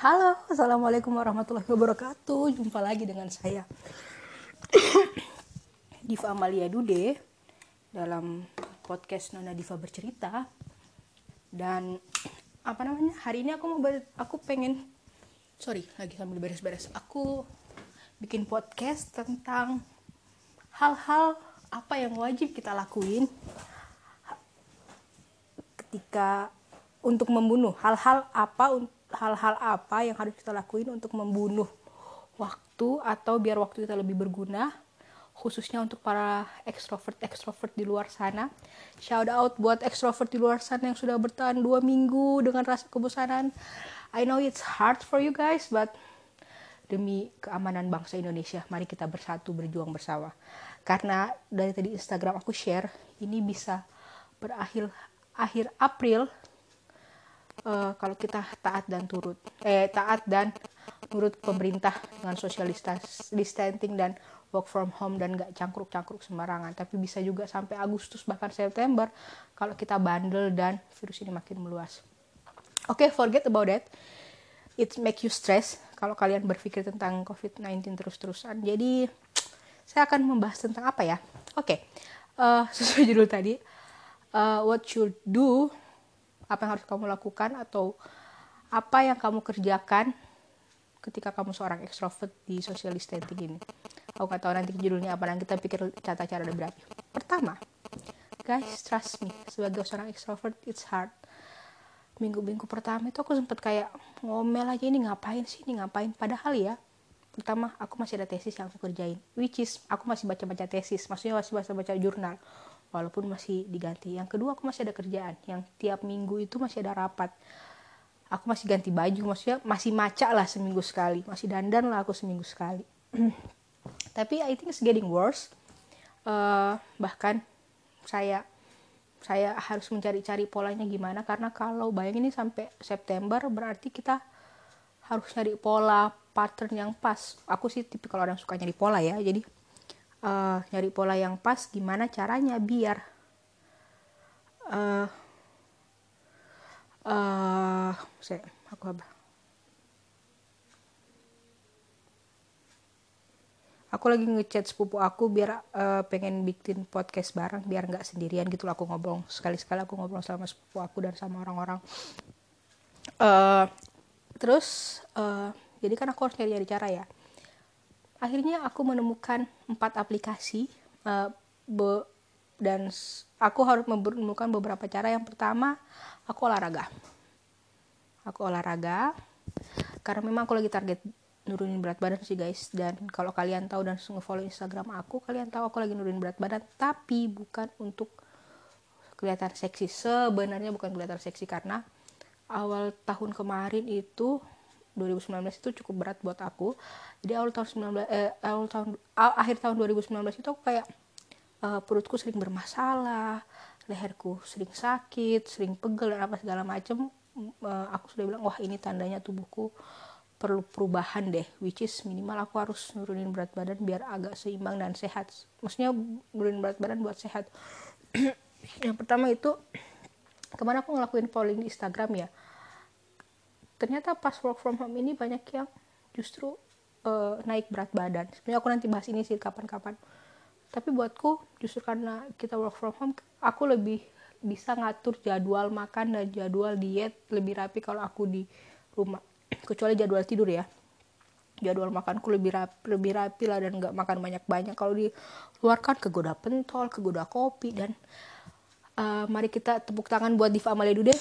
Halo, assalamualaikum warahmatullahi wabarakatuh. Jumpa lagi dengan saya, Diva Amalia Dude, dalam podcast Nona Diva bercerita. Dan apa namanya? Hari ini aku mau ber, aku pengen, sorry, lagi sambil beres-beres. Aku bikin podcast tentang hal-hal apa yang wajib kita lakuin ketika untuk membunuh hal-hal apa hal-hal apa yang harus kita lakuin untuk membunuh waktu atau biar waktu kita lebih berguna khususnya untuk para ekstrovert ekstrovert di luar sana. Shout out buat ekstrovert di luar sana yang sudah bertahan dua minggu dengan rasa kebosanan. I know it's hard for you guys but demi keamanan bangsa Indonesia mari kita bersatu berjuang bersama. Karena dari tadi Instagram aku share ini bisa berakhir akhir April uh, kalau kita taat dan turut eh taat dan turut pemerintah dengan social distancing dan work from home dan gak cangkruk-cangkruk sembarangan. Tapi bisa juga sampai Agustus bahkan September kalau kita bandel dan virus ini makin meluas. Oke okay, forget about that. It make you stress kalau kalian berpikir tentang COVID-19 terus-terusan. Jadi saya akan membahas tentang apa ya? Oke okay. uh, eh, sesuai judul tadi uh, what you do apa yang harus kamu lakukan atau apa yang kamu kerjakan ketika kamu seorang ekstrovert di social distancing ini. Aku nggak tahu nanti judulnya apa, nanti kita pikir tata cara ada berapa. Pertama, guys, trust me, sebagai seorang ekstrovert, it's hard. Minggu-minggu pertama itu aku sempet kayak ngomel aja ini ngapain sih, ini ngapain. Padahal ya, pertama aku masih ada tesis yang aku kerjain. Which is, aku masih baca-baca tesis, maksudnya masih baca-baca jurnal walaupun masih diganti. Yang kedua aku masih ada kerjaan. Yang tiap minggu itu masih ada rapat. Aku masih ganti baju maksudnya masih maca lah seminggu sekali. Masih dandan lah aku seminggu sekali. Tapi I think it's getting worse. Uh, bahkan saya saya harus mencari-cari polanya gimana. Karena kalau bayangin ini sampai September berarti kita harus cari pola pattern yang pas. Aku sih tipikal orang suka nyari pola ya jadi uh, nyari pola yang pas gimana caranya biar uh, uh, saya aku apa? Aku lagi ngechat sepupu aku biar uh, pengen bikin podcast bareng biar nggak sendirian gitu aku ngobrol sekali-sekali aku ngobrol sama sepupu aku dan sama orang-orang. Uh, terus uh, jadi kan aku harus nyari-nyari cara ya akhirnya aku menemukan empat aplikasi uh, be, dan aku harus menemukan beberapa cara. Yang pertama aku olahraga. Aku olahraga karena memang aku lagi target nurunin berat badan sih guys. Dan kalau kalian tahu dan nge-follow Instagram aku kalian tahu aku lagi nurunin berat badan tapi bukan untuk kelihatan seksi. Sebenarnya bukan kelihatan seksi karena awal tahun kemarin itu 2019 itu cukup berat buat aku. Jadi awal tahun 19 eh, awal tahun akhir tahun 2019 itu aku kayak uh, perutku sering bermasalah leherku sering sakit sering pegel dan apa segala macem. Uh, aku sudah bilang wah ini tandanya tubuhku perlu perubahan deh which is minimal aku harus nurunin berat badan biar agak seimbang dan sehat. Maksudnya nurunin berat badan buat sehat. Yang pertama itu ke mana aku ngelakuin polling di Instagram ya ternyata pas work from home ini banyak yang justru uh, naik berat badan. Sebenarnya aku nanti bahas ini sih kapan-kapan. Tapi buatku justru karena kita work from home aku lebih bisa ngatur jadwal makan dan jadwal diet lebih rapi kalau aku di rumah. Kecuali jadwal tidur ya. Jadwal makanku lebih rapi, lebih rapi lah dan nggak makan banyak-banyak. Kalau di luar kan kegoda pentol kegoda kopi dan uh, mari kita tepuk tangan buat Diva Amalia Dude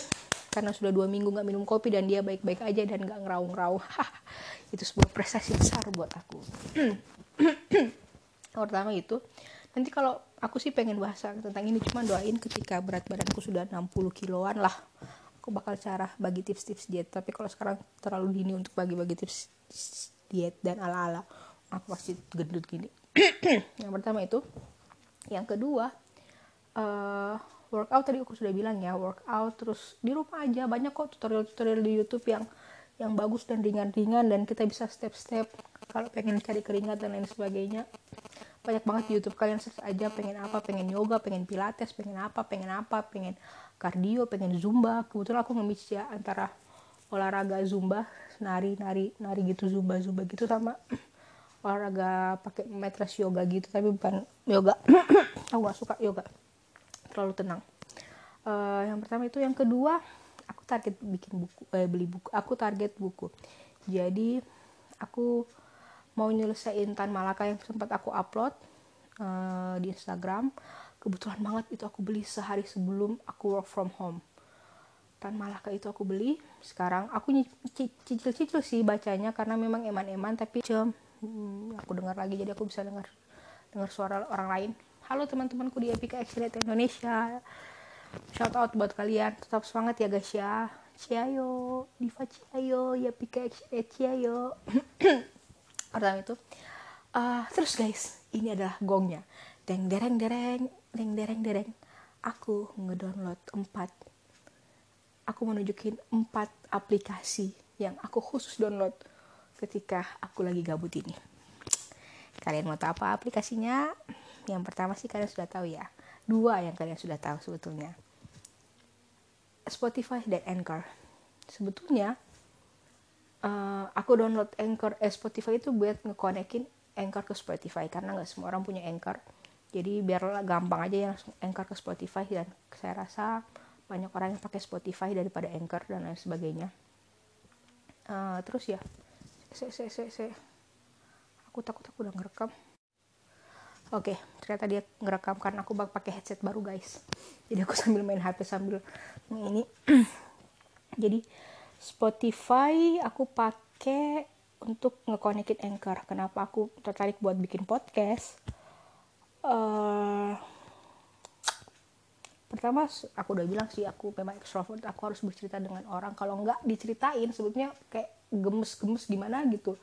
karena sudah dua minggu nggak minum kopi dan dia baik-baik aja dan nggak ngeraung-raung. Itu sebuah prestasi besar buat aku. Pertama itu nanti kalau aku sih pengen bahas tentang ini cuma doain ketika berat badanku sudah 60 kiloan lah aku bakal cara bagi tips-tips diet. Tapi kalau sekarang terlalu dini untuk bagi-bagi tips diet dan ala-ala aku pasti gendut gini. Yang pertama itu. Yang kedua uh, workout tadi aku sudah bilang ya workout terus di rumah aja banyak kok tutorial-tutorial di YouTube yang yang bagus dan ringan-ringan dan kita bisa step-step kalau pengen cari keringat dan lain sebagainya. Banyak banget di YouTube kalian search aja pengen apa pengen yoga pengen pilates pengen apa pengen apa pengen cardio pengen zumba. Kebetulan aku nge ya antara olahraga zumba nari nari nari gitu zumba zumba gitu sama olahraga pakai mattress yoga gitu tapi bukan yoga. Aku gak suka yoga terlalu tenang. Uh, yang pertama itu yang kedua aku target bikin buku eh, beli buku. Aku target buku. Jadi aku mau nyelesain Tan Malaka yang sempat aku upload uh, di Instagram. Kebetulan banget itu aku beli sehari sebelum aku work from home. Tan Malaka itu aku beli. Sekarang aku cicil-cicil sih bacanya karena memang eman-eman tapi cem hmm, aku dengar lagi jadi aku bisa dengar dengar suara orang lain halo teman-temanku di Epic Accelerate Indonesia. Shout out buat kalian. Tetap semangat ya guys ya. Ciayo. Diva Ciayo. Ya Epic Accelerate Ciayo. Pertama itu uh, terus guys ini adalah gongnya. Deng dereng dereng. Deng dereng dereng. Aku ngedownload 4 aku menunjukin empat aplikasi yang aku khusus download ketika aku lagi gabut ini. Kalian mau tahu apa aplikasinya? Yang pertama sih kalian sudah tahu ya. Dua yang kalian sudah tahu sebetulnya. Spotify dan Anchor. Sebetulnya uh, aku download Anchor eh, Spotify itu buat ngekonekin Anchor ke Spotify karena nggak semua orang punya Anchor. Jadi biarlah gampang aja yang Anchor ke Spotify dan saya rasa banyak orang yang pakai Spotify daripada Anchor dan lain sebagainya uh, terus ya se se se aku takut aku udah ngerekam oke okay, ternyata dia ngerekam karena aku pakai headset baru guys. Jadi aku sambil main HP sambil ini. Jadi Spotify aku pakai untuk ngekonekin Anchor. Kenapa aku tertarik buat bikin podcast? Uh, pertama aku udah bilang sih aku memang extrovert aku harus bercerita dengan orang. Kalau nggak diceritain. Sebetulnya kayak gemes-gemes gimana gitu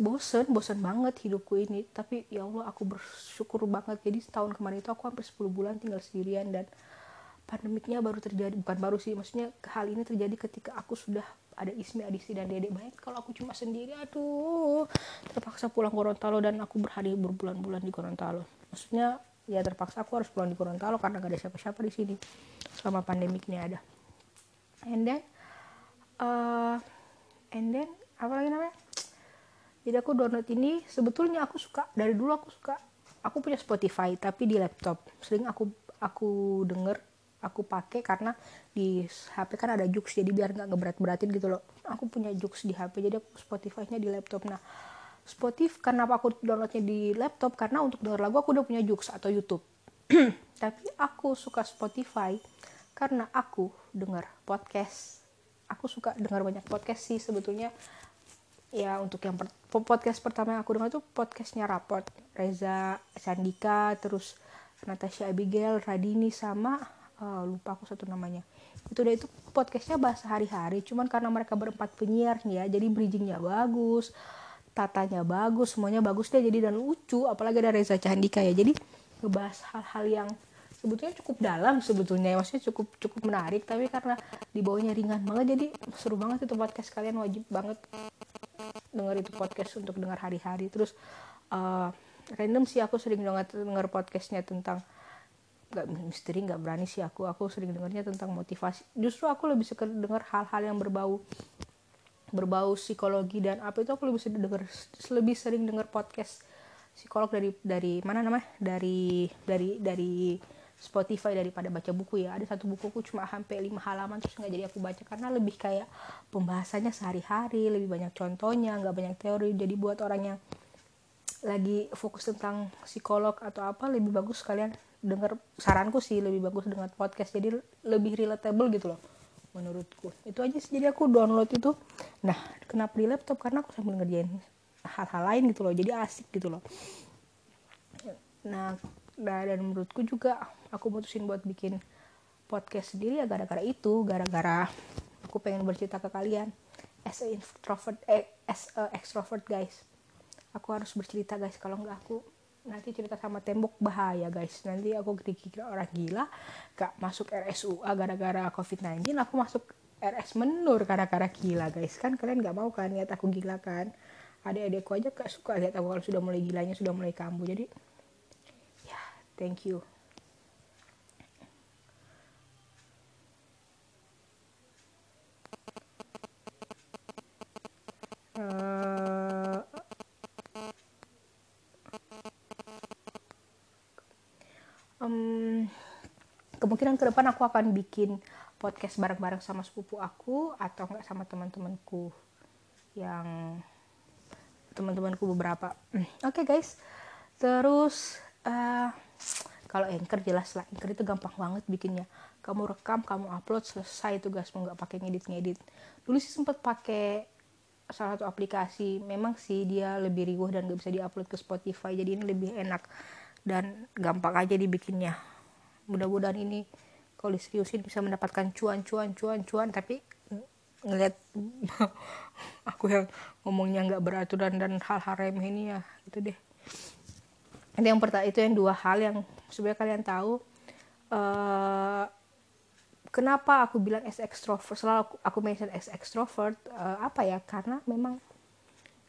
bosen bosen banget hidupku ini. Tapi ya Allah aku bersyukur banget. Jadi setahun kemarin itu aku hampir 10 bulan tinggal sendirian dan pandemiknya baru terjadi bukan baru sih maksudnya hal ini terjadi ketika aku sudah ada Ismi, Adisi dan Dede banyak kalau aku cuma sendiri aduh terpaksa pulang Gorontalo dan aku berhari berbulan-bulan di Gorontalo. Maksudnya ya terpaksa aku harus pulang di Gorontalo karena gak ada siapa-siapa di sini selama pandemik ini ada. And then uh, and then apa lagi namanya jadi aku download ini sebetulnya aku suka dari dulu aku suka. Aku punya Spotify tapi di laptop. Sering aku aku denger aku pakai karena di HP kan ada Jux jadi biar nggak ngeberat-beratin gitu loh. Aku punya Jux di HP jadi aku Spotify-nya di laptop. Nah Spotify karena aku downloadnya di laptop? Karena untuk denger lagu aku udah punya Jux atau YouTube. Tapi aku suka Spotify karena aku denger podcast. Aku suka dengar banyak podcast sih sebetulnya ya untuk yang per podcast pertama yang aku dengar itu podcastnya Raport Reza Sandika terus Natasha Abigail Radini sama uh, lupa aku satu namanya. Itu udah itu podcastnya bahasa hari-hari cuman karena mereka berempat penyiar ya jadi bridgingnya bagus tatanya bagus semuanya bagus deh jadi dan lucu apalagi ada Reza Candika ya. Jadi ngebahas hal-hal yang sebetulnya cukup dalam sebetulnya maksudnya cukup cukup menarik tapi karena dibawanya ringan banget jadi seru banget itu podcast kalian wajib banget denger itu podcast untuk dengar hari-hari. Terus uh, random sih aku sering banget denger podcastnya tentang nggak misteri nggak berani sih aku. Aku sering dengarnya tentang motivasi. Justru aku lebih suka dengar hal-hal yang berbau berbau psikologi dan apa itu aku lebih sering denger lebih sering denger podcast psikolog dari dari mana namanya? Dari dari dari Spotify daripada baca buku ya. Ada satu bukuku cuma hampir lima halaman terus nggak jadi aku baca karena lebih kayak pembahasannya sehari-hari lebih banyak contohnya nggak banyak teori. Jadi buat orang yang lagi fokus tentang psikolog atau apa lebih bagus kalian dengar saranku sih lebih bagus dengan podcast. Jadi lebih relatable gitu loh menurutku. Itu aja sih. Jadi aku download itu. Nah kenapa di laptop? Karena aku sambil ngerjain hal-hal lain gitu loh. Jadi asik gitu loh. Nah dan menurutku juga aku mutusin buat bikin podcast sendiri ya gara-gara itu gara-gara aku pengen bercerita ke kalian. As a introvert eh, as a extrovert guys. Aku harus bercerita guys. Kalau nggak aku nanti cerita sama tembok bahaya guys. Nanti aku dikira orang gila gak masuk RSUA gara-gara COVID-19 aku masuk RS menur gara-gara gila guys. Kan kalian gak mau kan lihat aku gila kan? Adik-adikku aja gak suka lihat aku kalau sudah mulai gilanya sudah mulai kambuh. Jadi thank you. Uh, um, kemungkinan ke depan aku akan bikin podcast bareng-bareng sama sepupu aku atau enggak sama teman-temanku yang teman-temanku beberapa. Oke okay, guys. Terus uh, kalau anchor jelas lah anchor itu gampang banget bikinnya. Kamu rekam kamu upload selesai tugasmu nggak pakai ngedit ngedit dulu sih sempat pakai salah satu aplikasi. Memang sih dia lebih riuh dan gak bisa diupload ke Spotify jadi ini lebih enak dan gampang aja dibikinnya. Mudah-mudahan ini kalau diseriusin bisa mendapatkan cuan cuan cuan cuan. Tapi ngeliat aku yang ngomongnya nggak beraturan dan hal-hal remeh ini ya itu deh itu yang pertama itu yang dua hal yang sebenarnya kalian tahu. Uh, kenapa aku bilang as extrovert selalu aku, aku mention as extrovert uh, apa ya? Karena memang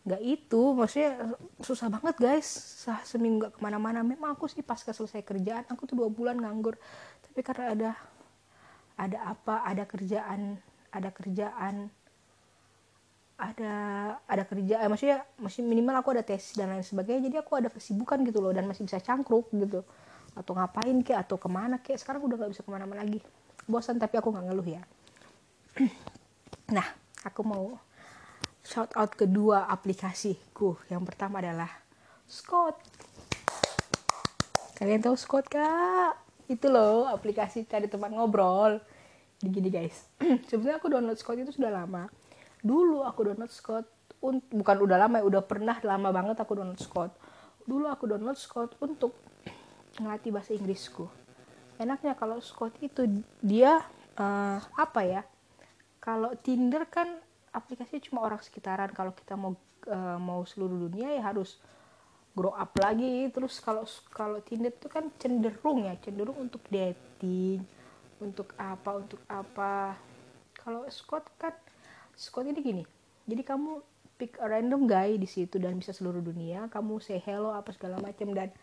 nggak itu maksudnya susah banget guys. Sah seminggu gak ke mana-mana. Memang aku sih pas selesai kerjaan aku tuh dua bulan nganggur. Tapi karena ada ada apa? Ada kerjaan ada kerjaan ada ada kerjaan maksudnya masih minimal aku ada tes dan lain sebagainya jadi aku ada kesibukan gitu loh dan masih bisa cangkruk gitu. Atau ngapain kek atau ke mana kek sekarang udah nggak bisa ke mana-mana lagi. Bosan tapi aku nggak ngeluh ya. Nah aku mau shout out kedua aplikasiku. Yang pertama adalah Scott. Kalian tahu Scott kak? Itu loh aplikasi cari teman ngobrol. Gini guys. Sebenarnya aku download Scott itu sudah lama dulu aku download Scott bukan udah lama ya udah pernah lama banget aku download Scott. Dulu aku download Scott untuk ngelatih bahasa Inggrisku. Enaknya kalau Scott itu dia uh, apa ya kalau Tinder kan aplikasinya cuma orang sekitaran. Kalau kita mau uh, mau seluruh dunia ya harus grow up lagi. Terus kalau kalau Tinder itu kan cenderung ya cenderung untuk dating untuk apa untuk apa. Kalau Scott kan Scott ini gini jadi kamu pick a random guy di situ dan bisa seluruh dunia kamu say hello apa segala macam dan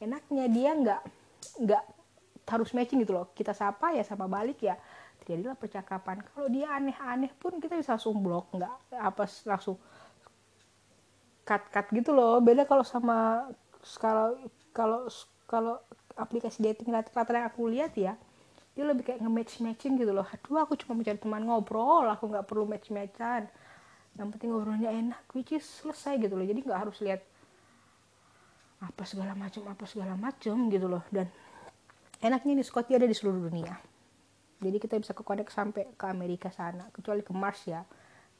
enaknya dia nggak nggak harus matching gitu loh. Kita sapa ya sama balik ya terjadilah percakapan. Kalau dia aneh-aneh pun kita bisa langsung blok nggak apa langsung cut cut gitu loh. Beda kalau sama kalau kalau kalau aplikasi dating rata-rata yang aku lihat ya dia lebih kayak nge-match matching gitu loh. Aduh aku cuma mencari teman ngobrol aku nggak perlu match matchan yang penting ngobrolnya enak which is selesai gitu loh. Jadi nggak harus lihat apa segala macam apa segala macam gitu loh. Dan enaknya di Scotty ada di seluruh dunia. Jadi kita bisa ke connect sampai ke Amerika sana kecuali ke Mars ya.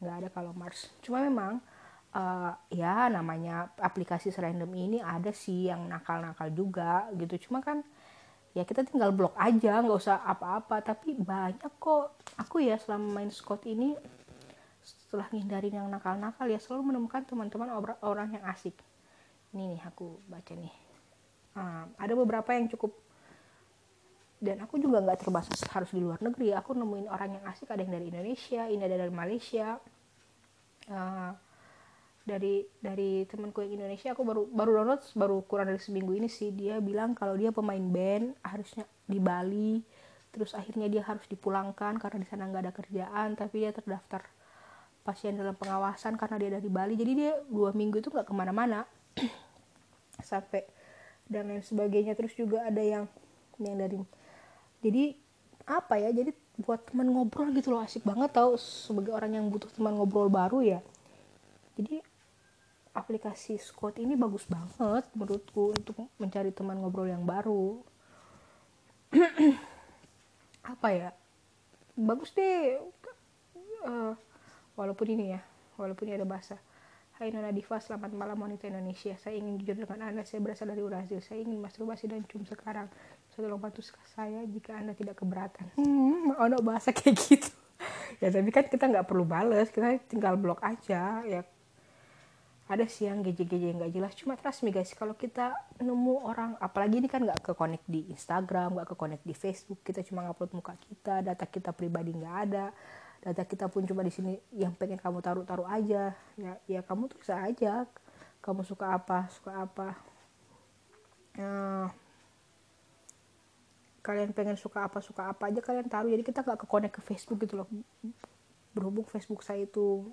Nggak ada kalau Mars. Cuma memang uh, ya namanya aplikasi serandom ini ada sih yang nakal-nakal juga gitu. Cuma kan ya kita tinggal blok aja nggak usah apa-apa. Tapi banyak kok. Aku ya selama main Scott ini setelah ngindarin yang nakal-nakal ya selalu menemukan teman-teman orang yang asik. Ini nih aku baca nih. Uh, ada beberapa yang cukup dan aku juga nggak terbatas harus di luar negeri. Aku nemuin orang yang asik ada yang dari Indonesia ini ada dari Malaysia. Uh, dari dari temanku yang Indonesia aku baru baru download baru kurang dari seminggu ini sih. Dia bilang kalau dia pemain band harusnya di Bali terus akhirnya dia harus dipulangkan karena di sana nggak ada kerjaan tapi dia terdaftar pasien dalam pengawasan karena dia dari Bali. Jadi dia dua minggu itu nggak ke mana-mana sampai dan lain sebagainya. Terus juga ada yang yang dari jadi apa ya jadi buat teman ngobrol gitu loh asik banget tau. Sebagai orang yang butuh teman ngobrol baru ya. Jadi aplikasi Squad ini bagus banget menurutku untuk mencari teman ngobrol yang baru apa ya bagus deh uh, walaupun ini ya walaupun ini ada bahasa Hai Nona Diva, selamat malam wanita Indonesia. Saya ingin jujur dengan Anda, saya berasal dari Brazil. Saya ingin masturbasi dan cum sekarang. Saya tolong bantu saya jika Anda tidak keberatan. Hmm, ono bahasa kayak gitu. ya tapi kan kita nggak perlu bales, kita tinggal blok aja. Ya ada sih yang geje-geje yang gak jelas. Cuma trust me guys kalau kita nemu orang apalagi ini kan nggak ke connect di Instagram nggak ke connect di Facebook kita cuma ngupload muka kita data kita pribadi nggak ada data kita pun cuma di sini yang pengen kamu taruh-taruh aja. Ya ya kamu tuh bisa aja. Kamu suka apa suka apa. Uh, kalian pengen suka apa suka apa aja kalian taruh. Jadi kita nggak ke connect ke Facebook gitu loh. Berhubung Facebook saya itu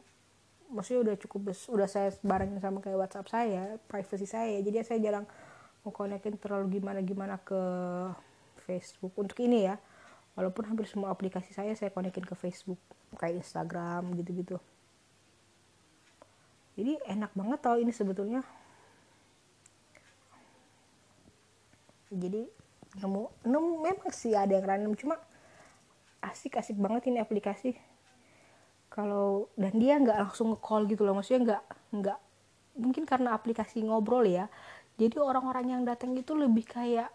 maksudnya udah cukup bes udah saya barengin sama kayak WhatsApp saya privacy saya jadi saya jarang mau konekin terlalu gimana gimana ke Facebook untuk ini ya. Walaupun hampir semua aplikasi saya saya konekin ke Facebook kayak Instagram gitu-gitu. Jadi enak banget tau ini sebetulnya. Jadi nemu nemu memang sih ada yang random cuma asik-asik banget ini aplikasi kalau dan dia nggak langsung nge-call gitu loh maksudnya nggak nggak mungkin karena aplikasi ngobrol ya. Jadi orang-orang yang datang itu lebih kayak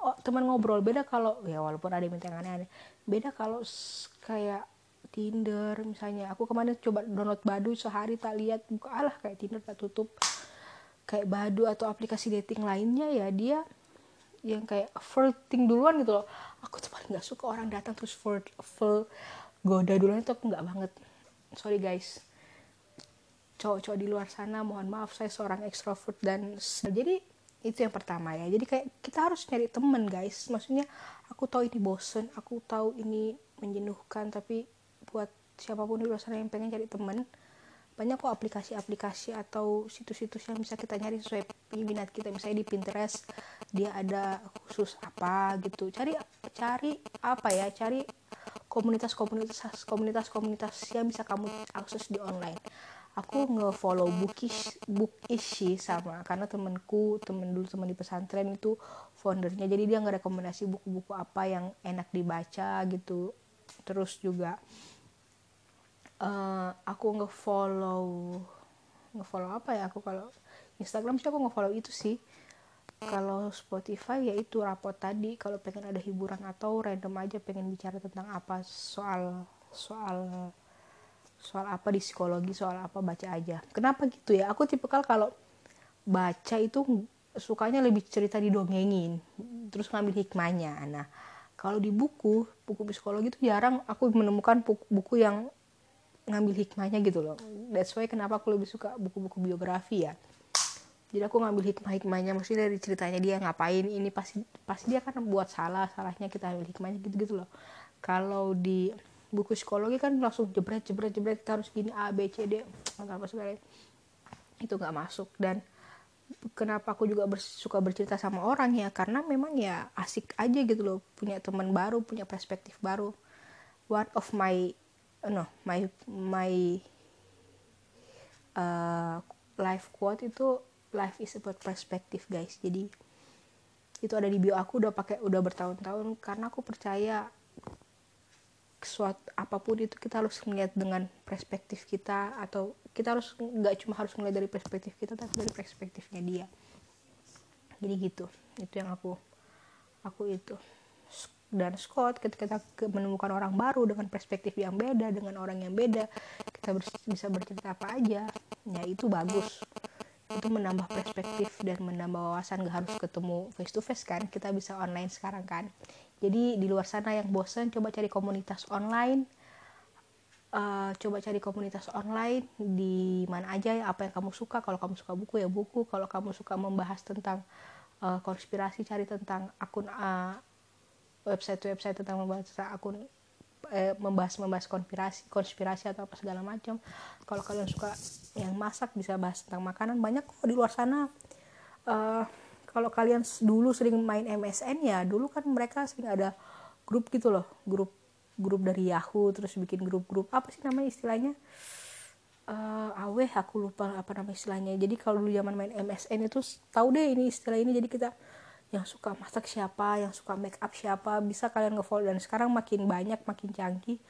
oh, teman ngobrol. Beda kalau ya walaupun ada yang minta yang aneh-aneh beda kalau kayak Tinder misalnya. Aku kemarin coba download Badu sehari tak lihat buka alah kayak Tinder tak tutup. Kayak Badu atau aplikasi dating lainnya ya dia yang kayak flirting duluan gitu loh. Aku tuh paling nggak suka orang datang terus flirt flirt goda duluan itu aku nggak banget. Sorry guys. Cowok-cowok di luar sana mohon maaf saya seorang ekstrovert dan jadi itu yang pertama ya. Jadi kayak kita harus nyari temen guys. Maksudnya aku tahu ini bosen aku tahu ini menjenuhkan tapi buat siapa pun di luar sana yang pengen cari temen banyak kok aplikasi-aplikasi atau situs-situs yang bisa kita nyari sesuai minat kita. Misalnya di Pinterest dia ada khusus apa gitu. Cari cari apa ya? Cari komunitas-komunitas komunitas-komunitas yang bisa kamu akses di online. Aku nge-follow bookish bookish sama karena temenku temen dulu temen di pesantren itu foundernya. Jadi dia nggak rekomendasi buku-buku apa yang enak dibaca gitu. Terus juga uh, aku nge-follow nge-follow apa ya? Aku kalau Instagram sih aku nge-follow itu sih kalau Spotify ya itu rapot tadi kalau pengen ada hiburan atau random aja pengen bicara tentang apa soal soal soal apa di psikologi soal apa baca aja. Kenapa gitu ya? Aku tipikal kalau baca itu sukanya lebih cerita didongengin terus ngambil hikmahnya. Nah kalau di buku buku psikologi itu jarang aku menemukan buku yang ngambil hikmahnya gitu loh. That's why kenapa aku lebih suka buku-buku biografi ya jadi aku ngambil hikmah-hikmahnya maksudnya dari ceritanya dia ngapain ini pasti pasti dia kan buat salah salahnya kita ambil hikmahnya gitu gitu loh. Kalau di buku psikologi kan langsung jebret jebret jebret kita harus gini A B C D apa segala itu nggak masuk. Dan kenapa aku juga suka bercerita sama orang ya? Karena memang ya asik aja gitu loh punya teman baru punya perspektif baru. One of my no my my uh, life quote itu life is about perspective guys. Jadi itu ada di bio aku udah pakai udah bertahun-tahun. Karena aku percaya suatu apa pun itu kita harus melihat dengan perspektif kita atau kita harus nggak cuma harus melihat dari perspektif kita tapi dari perspektifnya dia. Jadi gitu. Itu yang aku aku itu. Dan Scott ketika kita menemukan orang baru dengan perspektif yang beda dengan orang yang beda kita bisa bercerita apa aja ya itu bagus itu menambah perspektif dan menambah wawasan gak harus ketemu face to face kan kita bisa online sekarang kan. Jadi di luar sana yang bosan coba cari komunitas online. Uh, coba cari komunitas online di mana aja ya apa yang kamu suka. Kalau kamu suka buku ya buku. Kalau kamu suka membahas tentang uh, konspirasi cari tentang akun uh, website-website tentang membahas akun eh, membahas membahas konspirasi konspirasi atau apa segala macam. Kalau kalian suka yang masak bisa bahas tentang makanan. Banyak kok di luar sana. Uh, kalau kalian dulu sering main MSN ya dulu kan mereka sering ada grup gitu loh. Grup grup dari Yahoo terus bikin grup-grup. Apa sih namanya istilahnya? Uh, aweh aku lupa apa nama istilahnya. Jadi kalau dulu zaman main MSN itu tahu deh ini istilah ini. Jadi kita yang suka masak siapa, yang suka make up siapa, bisa kalian ngefollow dan sekarang makin banyak, makin canggih.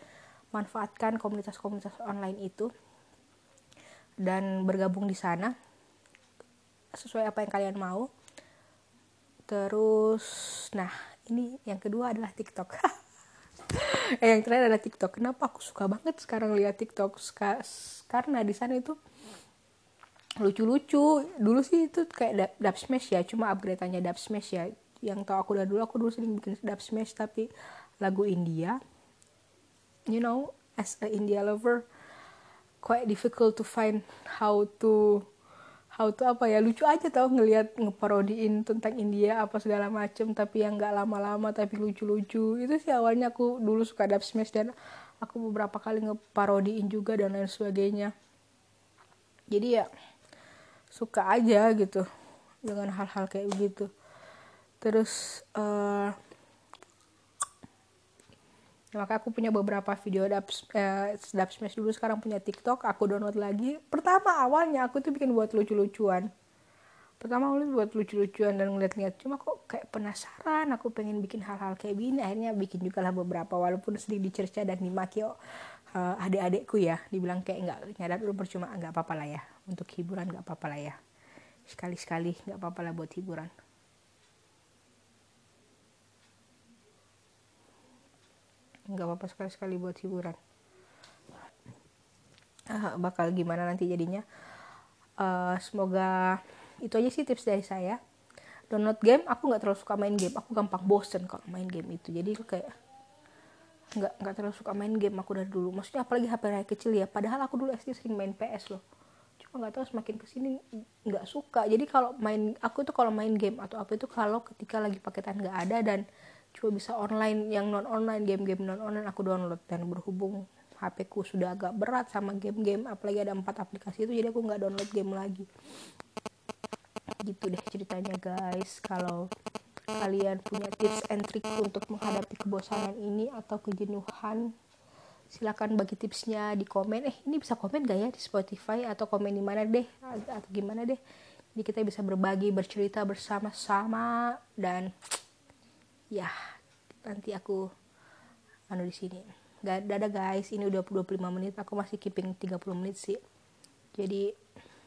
Manfaatkan komunitas-komunitas online itu dan bergabung di sana sesuai apa yang kalian mau. Terus, nah ini yang kedua adalah TikTok. eh, yang terakhir adalah TikTok. Kenapa aku suka banget sekarang lihat TikTok? Karena di sana itu lucu-lucu. Dulu sih itu kayak dub, smash ya cuma upgrade-nya dub smash ya. Yang tau aku dari dulu aku dulu sering bikin dub smash tapi lagu India. You know as a India lover quite difficult to find how to how to apa ya lucu aja tau ngelihat ngeparodiin tentang India apa segala macem tapi yang nggak lama-lama tapi lucu-lucu. Itu sih awalnya aku dulu suka dub smash dan aku beberapa kali ngeparodiin juga dan lain sebagainya. Jadi ya suka aja gitu dengan hal-hal kayak begitu. Terus uh, maka aku punya beberapa video dub, eh, smash dulu sekarang punya tiktok aku download lagi. Pertama awalnya aku tuh bikin buat lucu-lucuan. Pertama aku buat lucu-lucuan dan ngeliat-ngeliat cuma kok kayak penasaran aku pengen bikin hal-hal kayak gini. Akhirnya bikin juga lah beberapa walaupun sering dicerca dan dimaki oh, uh, adik-adikku ya dibilang kayak nggak nyadar dulu percuma nggak apa-apa lah ya untuk hiburan nggak apa-apa lah ya. Sekali-sekali nggak apa-apa lah buat hiburan. Nggak apa-apa sekali-sekali buat hiburan. Uh, bakal gimana nanti jadinya? Uh, semoga itu aja sih tips dari saya. Download game aku nggak terlalu suka main game. Aku gampang bosen kalau main game itu. Jadi kayak nggak nggak terlalu suka main game aku dari dulu. Maksudnya apalagi HP saya kecil ya. Padahal aku dulu SD sering main PS loh cuma nggak tahu semakin ke sini nggak suka. Jadi kalau main aku tuh kalau main game atau apa itu kalau ketika lagi paketan nggak ada dan cuma bisa online yang non online game-game non online aku download dan berhubung HP ku sudah agak berat sama game-game apalagi ada empat aplikasi itu jadi aku nggak download game lagi. Gitu deh ceritanya guys. Kalau kalian punya tips and trick untuk menghadapi kebosanan ini atau kejenuhan silakan bagi tipsnya di komen. Eh ini bisa komen gak ya di Spotify atau komen di mana deh atau gimana deh? Jadi kita bisa berbagi bercerita bersama-sama dan ya nanti aku anu di sini. Gak dadah guys ini udah 25 menit aku masih keeping 30 menit sih. Jadi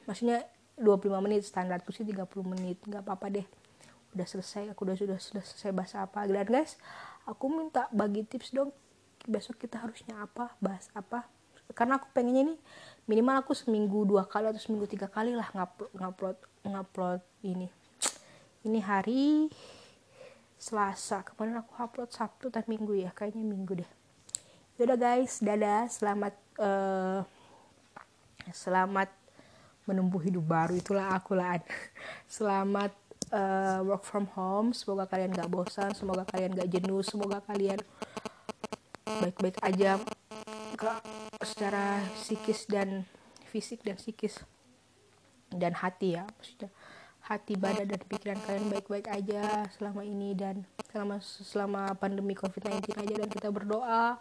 maksudnya 25 menit standarku sih 30 menit nggak apa-apa deh. Udah selesai aku udah sudah sudah selesai bahasa apa. Dan guys aku minta bagi tips dong besok kita harusnya apa bahas apa. Karena aku pengennya nih minimal aku seminggu dua kali atau seminggu tiga kali lah ngupload ngupload ngupload ini. Ini hari Selasa. Kemarin aku upload Sabtu dan Minggu ya. Kayaknya Minggu deh. Yaudah guys. Dadah. Selamat uh, selamat menempuh hidup baru. Itulah aku lah. Selamat uh, work from home. Semoga kalian gak bosan. Semoga kalian gak jenuh. Semoga kalian baik-baik aja ke secara psikis dan fisik dan psikis dan hati ya maksudnya hati badan dan pikiran kalian baik-baik aja selama ini dan selama selama pandemi covid-19 aja. Dan kita berdoa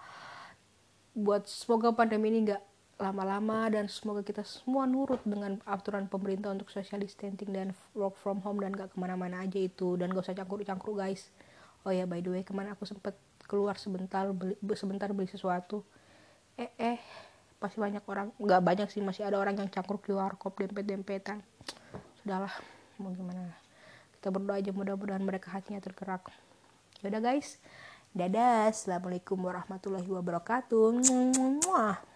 buat semoga pandemi ini nggak lama-lama dan semoga kita semua nurut dengan aturan pemerintah untuk social distancing dan work from home dan gak ke mana-mana aja itu. Dan gak usah cangkruk-cangkruk guys. Oh ya by the way ke mana aku sempet keluar sebentar beli, sebentar beli sesuatu. Eh eh pasti banyak orang nggak banyak sih masih ada orang yang cangkruk di warkop dempet-dempetan. Sudahlah mau gimana. Kita berdoa aja mudah-mudahan mereka hatinya tergerak. Yaudah guys. Dadah. Assalamualaikum warahmatullahi wabarakatuh. Mwah.